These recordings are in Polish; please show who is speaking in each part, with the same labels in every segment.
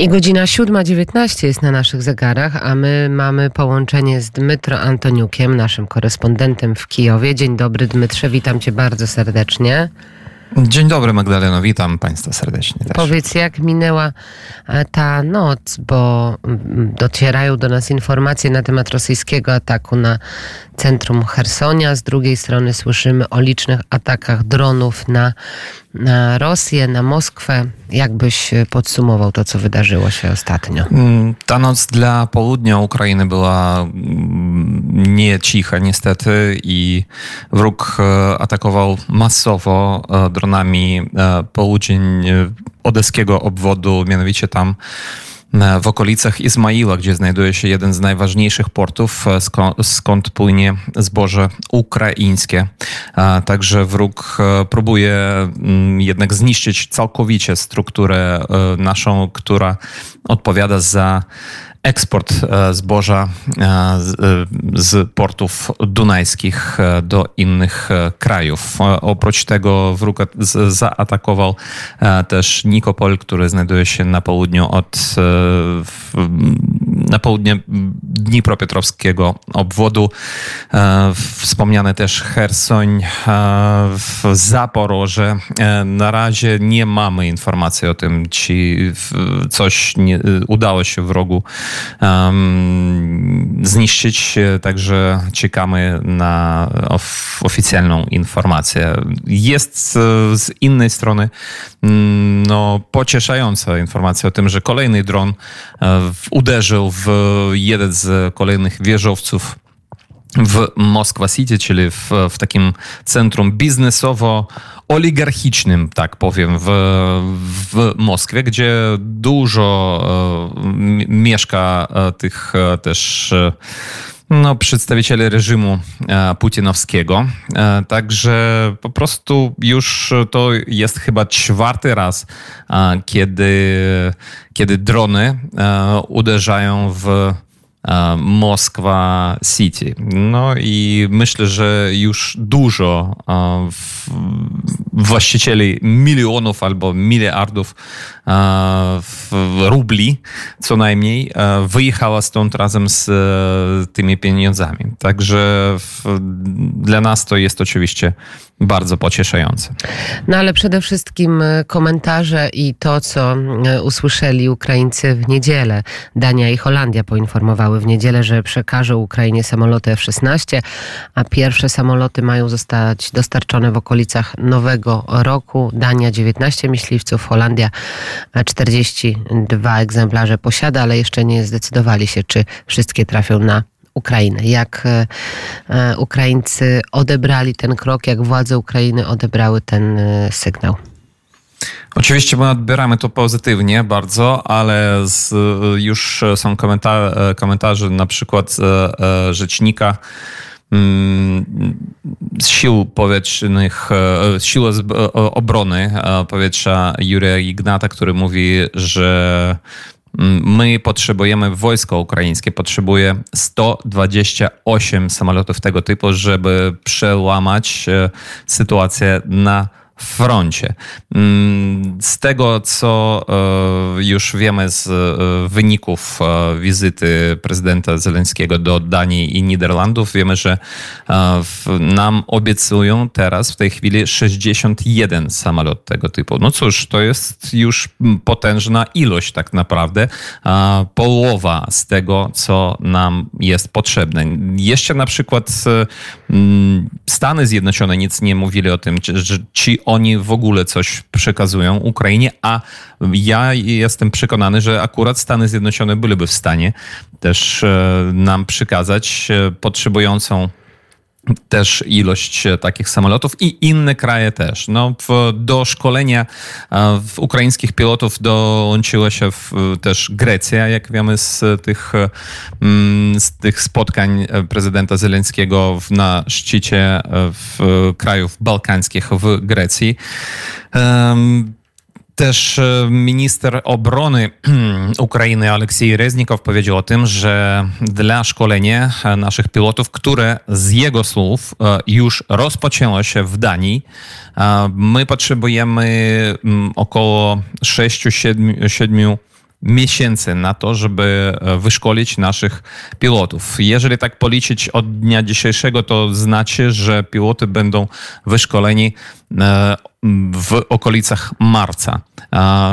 Speaker 1: I godzina 7.19 jest na naszych zegarach, a my mamy połączenie z Dmytro Antoniukiem, naszym korespondentem w Kijowie. Dzień dobry Dmytrze, witam cię bardzo serdecznie.
Speaker 2: Dzień dobry Magdaleno, witam Państwa serdecznie. Też.
Speaker 1: Powiedz, jak minęła e, ta noc, bo mm, docierają do nas informacje na temat rosyjskiego ataku na centrum Hersonia. Z drugiej strony słyszymy o licznych atakach dronów na, na Rosję, na Moskwę. Jak byś podsumował to, co wydarzyło się ostatnio?
Speaker 2: Mm, ta noc dla południa Ukrainy była mm, nie cicha niestety i wróg e, atakował masowo e, dronami e, południe odeskiego obwodu, mianowicie tam w okolicach Izmaila, gdzie znajduje się jeden z najważniejszych portów, e, skąd, płynie zboże ukraińskie. Także wróg e, próbuje mm, jednak zniszczyć całkowicie strukturę e, naszą, która odpowiada za eksport e, zboża e, e, z portów dunajskich do innych krajów. Oprócz tego wróg zaatakował też Nikopol, który znajduje się na południu od na południe Dnipropietrowskiego obwodu. Wspomniane też Hersoń, Zaporoże. Na razie nie mamy informacji o tym, czy coś nie, udało się wrogu um, zniszczyć, także czekamy na of, oficjalną informację. Jest z innej strony no, pocieszająca informacja o tym, że kolejny dron e, uderzył w jeden z kolejnych wieżowców w Moskwa City, czyli w, w takim centrum biznesowo oligarchicznym, tak powiem, w, w Moskwie, gdzie dużo e, mieszka e, tych e, też no, przedstawicieli reżimu putinowskiego. Także po prostu już to jest chyba czwarty raz, kiedy, kiedy drony uderzają w Moskwa City. No i myślę, że już dużo właścicieli milionów albo miliardów rubli co najmniej wyjechała stąd razem z e, tymi pieniądzami. Także dla nas to jest oczywiście bardzo pocieszające.
Speaker 1: No ale przede wszystkim e, komentarze i to, co e, usłyszeli Ukraińcy w niedzielę. Dania i Holandia poinformowały w niedzielę, że przekażą Ukrainie samoloty F-16, a pierwsze samoloty mają zostać dostarczone w okolicach nowego roku. Dania 19 myśliwców, Holandia 42 egzemplarze posiada, ale jeszcze nie zdecydowali się, czy wszystkie trafią na Ukrainę. Jak e, e, Ukraińcy odebrali ten krok, jak władze Ukrainy odebrały ten e, sygnał?
Speaker 2: Oczywiście my odbieramy to pozytywnie bardzo, ale z, już są komentarze, komentarze na przykład rzecznika sił powietrznych, sił obrony powietrza Jurija Ignata, który mówi, że My potrzebujemy, wojsko ukraińskie potrzebuje 128 samolotów tego typu, żeby przełamać e, sytuację na froncie. Mm, z tego, co e, już wiemy z e, wyników e, wizyty prezydenta Zeleńskiego do Danii i Niderlandów, wiemy, że nam obiecują teraz w tej chwili 61 samolot tego typu. No cóż, to jest już potężna ilość tak naprawdę, połowa z tego, co nam jest potrzebne. Jeszcze na przykład Stany Zjednoczone nic nie mówili o tym, czy ci oni w ogóle coś przekazują Ukrainie, a ja jestem przekonany, że akurat Stany Zjednoczone byłyby w stanie też e, nam przekazać e, potrzebującą też ilość e, takich samolotów i inne kraje też. No, w, do szkolenia e, w ukraińskich pilotów dołączyła się w, też Grecja, jak wiemy z tych, mm, z tych spotkań prezydenta Zeleńskiego na szczycie w krajów bałkańskich w Grecji. Też e, minister obrony Ukrainy Aleksiej Reznikow powiedział o tym, że dla szkolenia naszych pilotów, które z jego słów e, już rozpoczęło się w Danii, my potrzebujemy około 6-7 miesięcy na to, żeby wyszkolić naszych pilotów. Jeżeli tak policzyć od dnia dzisiejszego, to znaczy, że piloty będą wyszkoleni w okolicach marca.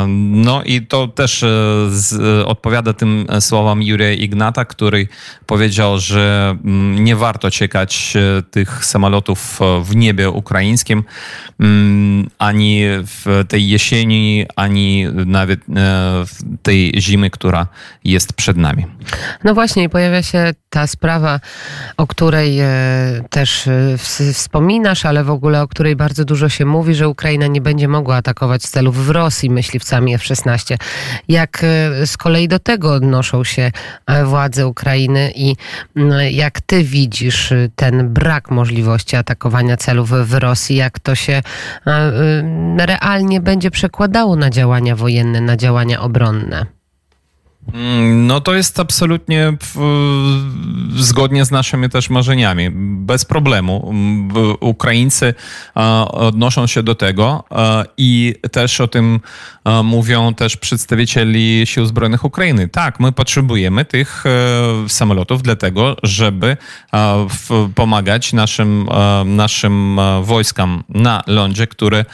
Speaker 2: No i to też e, odpowiada tym słowom Jurija Ignata, który powiedział, że mm, nie warto czekać e, tych samolotów w niebie ukraińskim mm, ani w tej jesieni, ani nawet e, w tej zimy, która jest przed nami.
Speaker 1: No właśnie, pojawia się ta sprawa, o której też wspominasz, ale w ogóle o której bardzo dużo się mówi, że Ukraina nie będzie mogła atakować celów w Rosji myśliwcami F-16. Jak e, z kolei do tego odnoszą się e, władze Ukrainy i jak ty widzisz e, ten brak możliwości atakowania celów w Rosji, jak to się realnie będzie przekładało na działania wojenne, na działania obronne?
Speaker 2: Mm, no to jest absolutnie zgodnie z naszymi też marzeniami. Bez problemu. Ukraińcy odnoszą się do tego i też o tym mówią też przedstawicieli Sił Zbrojnych Ukrainy. Tak, my potrzebujemy tych e, samolotów dlatego, żeby pomagać naszym, naszym wojskom na lądzie, które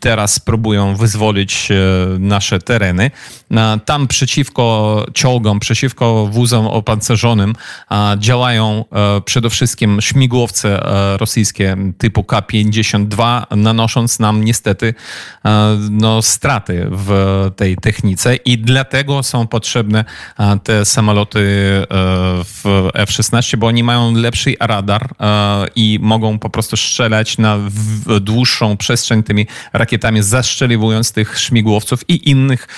Speaker 2: teraz próbują wyzwolić e, nasze tereny. Tam przeciwko przeciwko czołgom, przeciwko wózom opancerzonym działają e, przede wszystkim śmigłowce e, rosyjskie typu K-52, nanosząc nam niestety e, no, straty w tej technice i dlatego są potrzebne te samoloty w F-16, bo oni mają lepszy radar i mogą po prostu strzelać na dłuższą przestrzeń tymi rakietami, zastrzeliwując tych śmigłowców i innych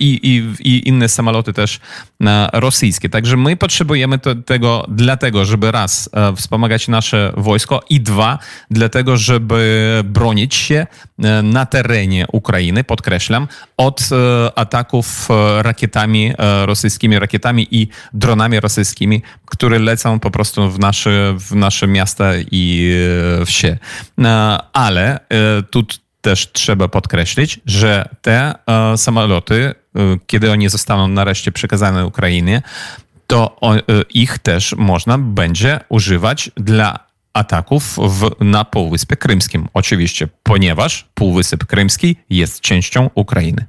Speaker 2: i, i i inne samoloty też e, rosyjskie. Także my potrzebujemy to, tego dlatego, żeby raz e, wspomagać nasze wojsko i dwa, dlatego, żeby bronić się e, na terenie Ukrainy, podkreślam, od ataków rakietami rosyjskimi, rakietami i dronami rosyjskimi, które lecą po prostu w nasze, w nasze miasta i wsie. Ale tu też trzeba podkreślić, że te samoloty kiedy oni zostaną nareszcie przekazane Ukrainie, to y, ich też można będzie używać dla ataków w, na Półwyspie Krymskim. Oczywiście, ponieważ Półwysep Krymski jest częścią Ukrainy.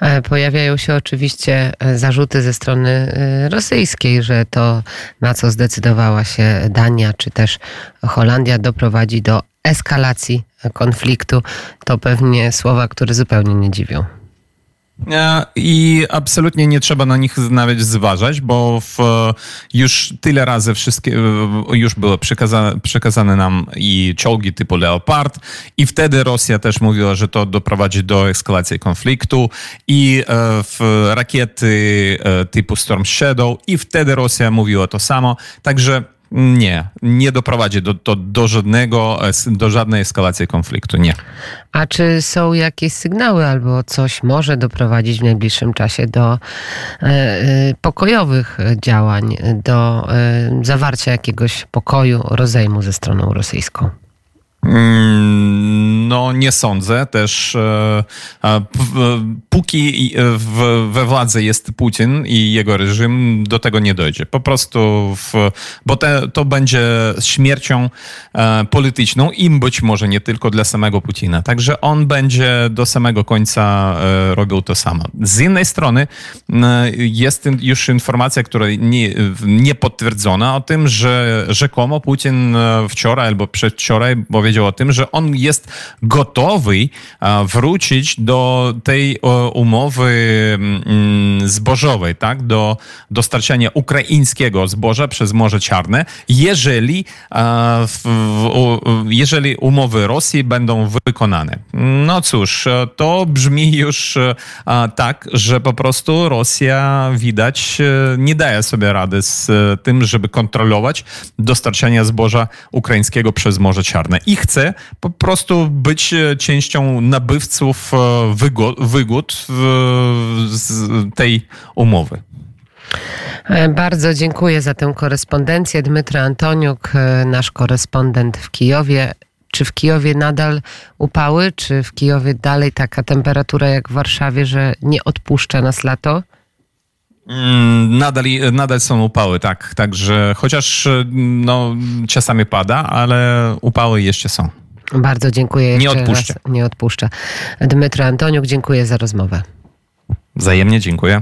Speaker 1: E, pojawiają się oczywiście e, zarzuty ze strony e, rosyjskiej, że to, na co zdecydowała się Dania czy też Holandia, doprowadzi do eskalacji konfliktu. To pewnie słowa, które zupełnie nie dziwią.
Speaker 2: E, I absolutnie nie trzeba na nich nawet zważać, bo w, już tyle razy wszystkie e, już były przekazane, przekazane nam i czołgi typu Leopard i wtedy Rosja też mówiła, że to doprowadzi do eskalacji konfliktu i e, rakiety typu Storm Shadow i wtedy Rosja mówiła to samo. Także nie, nie doprowadzi do, do, do, żadnego, do żadnej eskalacji konfliktu, nie.
Speaker 1: A czy są jakieś sygnały albo coś może doprowadzić w najbliższym czasie do e, e pokojowych działań, do e, zawarcia jakiegoś pokoju, rozejmu ze stroną rosyjską?
Speaker 2: Mm, no, nie sądzę. Też e, póki we władzy jest Putin i jego reżim, do tego nie dojdzie. Po prostu, w, bo te, to będzie śmiercią e, polityczną i być może nie tylko dla samego Putina. Także on będzie do samego końca e, robił to samo. Z innej strony jest już informacja, która nie, nie potwierdzona o tym, że rzekomo Putin wczoraj albo przedwczoraj powiedział, o tym, że on jest gotowy wrócić do tej umowy mm, zbożowej, tak? do dostarczania ukraińskiego zboża przez Morze Czarne, jeżeli, jeżeli umowy Rosji będą wykonane. No cóż, to brzmi już tak, że po prostu Rosja widać e, nie daje sobie rady z tym, żeby kontrolować dostarczanie zboża ukraińskiego przez Morze Czarne. I chce po prostu być e, częścią nabywców e, wygód z tej umowy.
Speaker 1: E, bardzo dziękuję za tę korespondencję. Dmytro Antoniuk, nasz korespondent w Kijowie. Czy w Kijowie nadal upały, czy w Kijowie dalej taka temperatura jak w Warszawie, że nie odpuszcza nas lato?
Speaker 2: Mm, nadal, nadal są upały, tak. Także chociaż no, czasami pada, ale upały jeszcze są.
Speaker 1: Bardzo dziękuję.
Speaker 2: Nie odpuszcza.
Speaker 1: Nie odpuszcza. Dmytro Antoniuk, dziękuję za rozmowę.
Speaker 2: Wzajemnie dziękuję.